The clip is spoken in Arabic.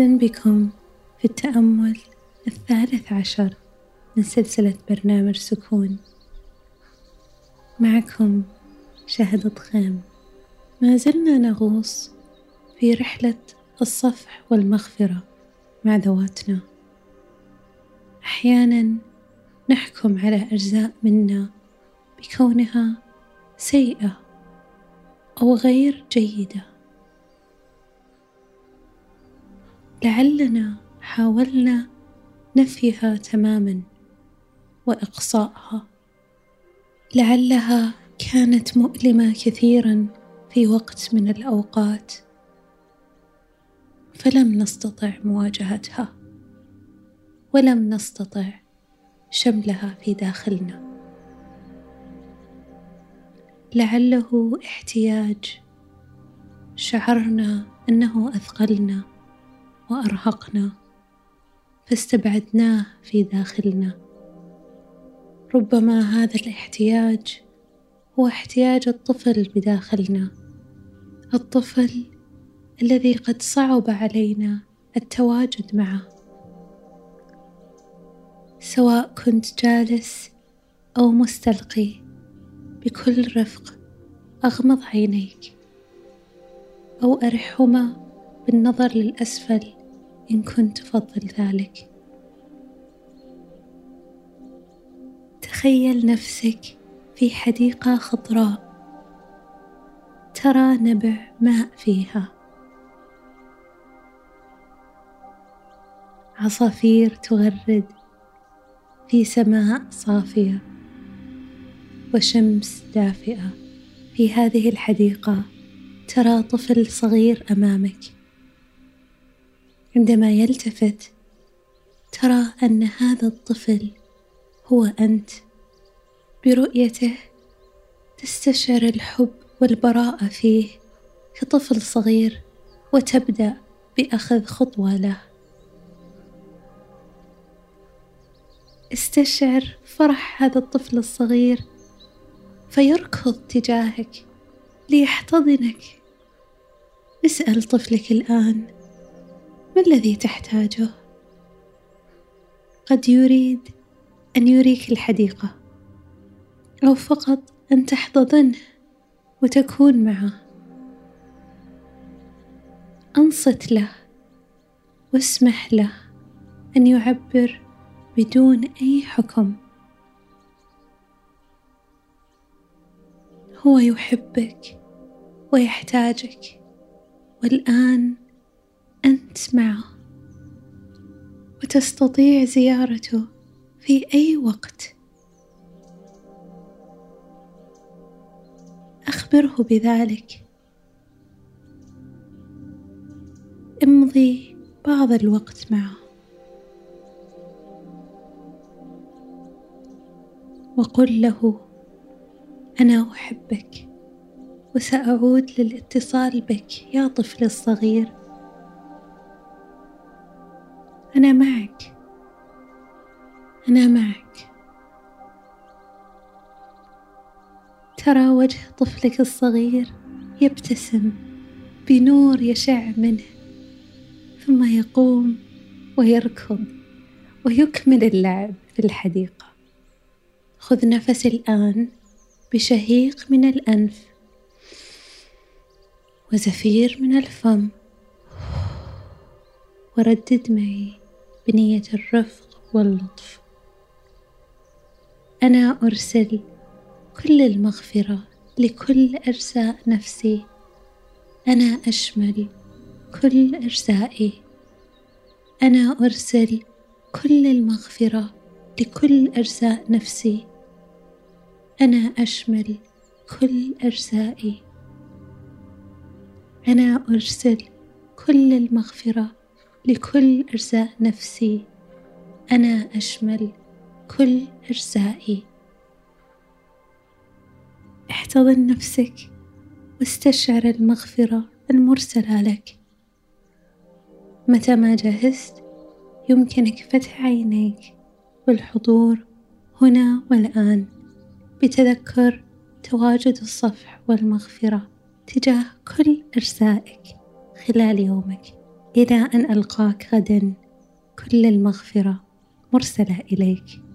أهلا بكم في التأمل الثالث عشر من سلسلة برنامج سكون. معكم شهد خيم ما زلنا نغوص في رحلة الصفح والمغفرة مع ذواتنا. أحيانا نحكم على أجزاء منا بكونها سيئة أو غير جيدة. لعلنا حاولنا نفيها تماما وإقصائها. لعلها كانت مؤلمة كثيرا في وقت من الأوقات فلم نستطع مواجهتها ولم نستطع شملها في داخلنا. لعله احتياج شعرنا أنه أثقلنا وأرهقنا فاستبعدناه في داخلنا. ربما هذا الاحتياج هو احتياج الطفل بداخلنا الطفل الذي قد صعب علينا التواجد معه. سواء كنت جالس أو مستلقي بكل رفق أغمض عينيك أو ارحهما بالنظر للأسفل. إن كنت تفضل ذلك. تخيل نفسك في حديقة خضراء. ترى نبع ماء فيها. عصافير تغرد في سماء صافية. وشمس دافئة في هذه الحديقة. ترى طفل صغير أمامك. عندما يلتفت ترى أن هذا الطفل هو أنت. برؤيته تستشعر الحب والبراءة فيه كطفل صغير وتبدأ بأخذ خطوة له. استشعر فرح هذا الطفل الصغير فيركض تجاهك ليحتضنك. اسأل طفلك الآن ما الذي تحتاجه؟ قد يريد أن يريك الحديقة أو فقط أن تحتضنه وتكون معه. أنصت له واسمح له أن يعبر بدون أي حكم. هو يحبك ويحتاجك والآن أنت معه وتستطيع زيارته في أي وقت. أخبره بذلك. امضي بعض الوقت معه. وقل له أنا أحبك وسأعود للاتصال بك يا طفلي الصغير. أنا معك. أنا معك. ترى وجه طفلك الصغير يبتسم بنور يشع منه ثم يقوم ويركض ويكمل اللعب في الحديقة. خذ نفس الآن بشهيق من الأنف وزفير من الفم. وردد معي. بنية الرفق واللطف. أنا أرسل كل المغفرة لكل أجزاء نفسي. أنا أشمل كل أجزائي. أنا أرسل كل المغفرة لكل أجزاء نفسي. أنا أشمل كل أجزائي. أنا أرسل كل المغفرة لكل أجزاء نفسي. أنا أشمل كل أجزائي احتضن نفسك واستشعر المغفرة المرسلة لك. متى ما جهزت يمكنك فتح عينيك والحضور هنا والآن بتذكر تواجد الصفح والمغفرة تجاه كل أجزائك خلال يومك. إلى أن ألقاك غدا. كل المغفرة مرسلة إليك.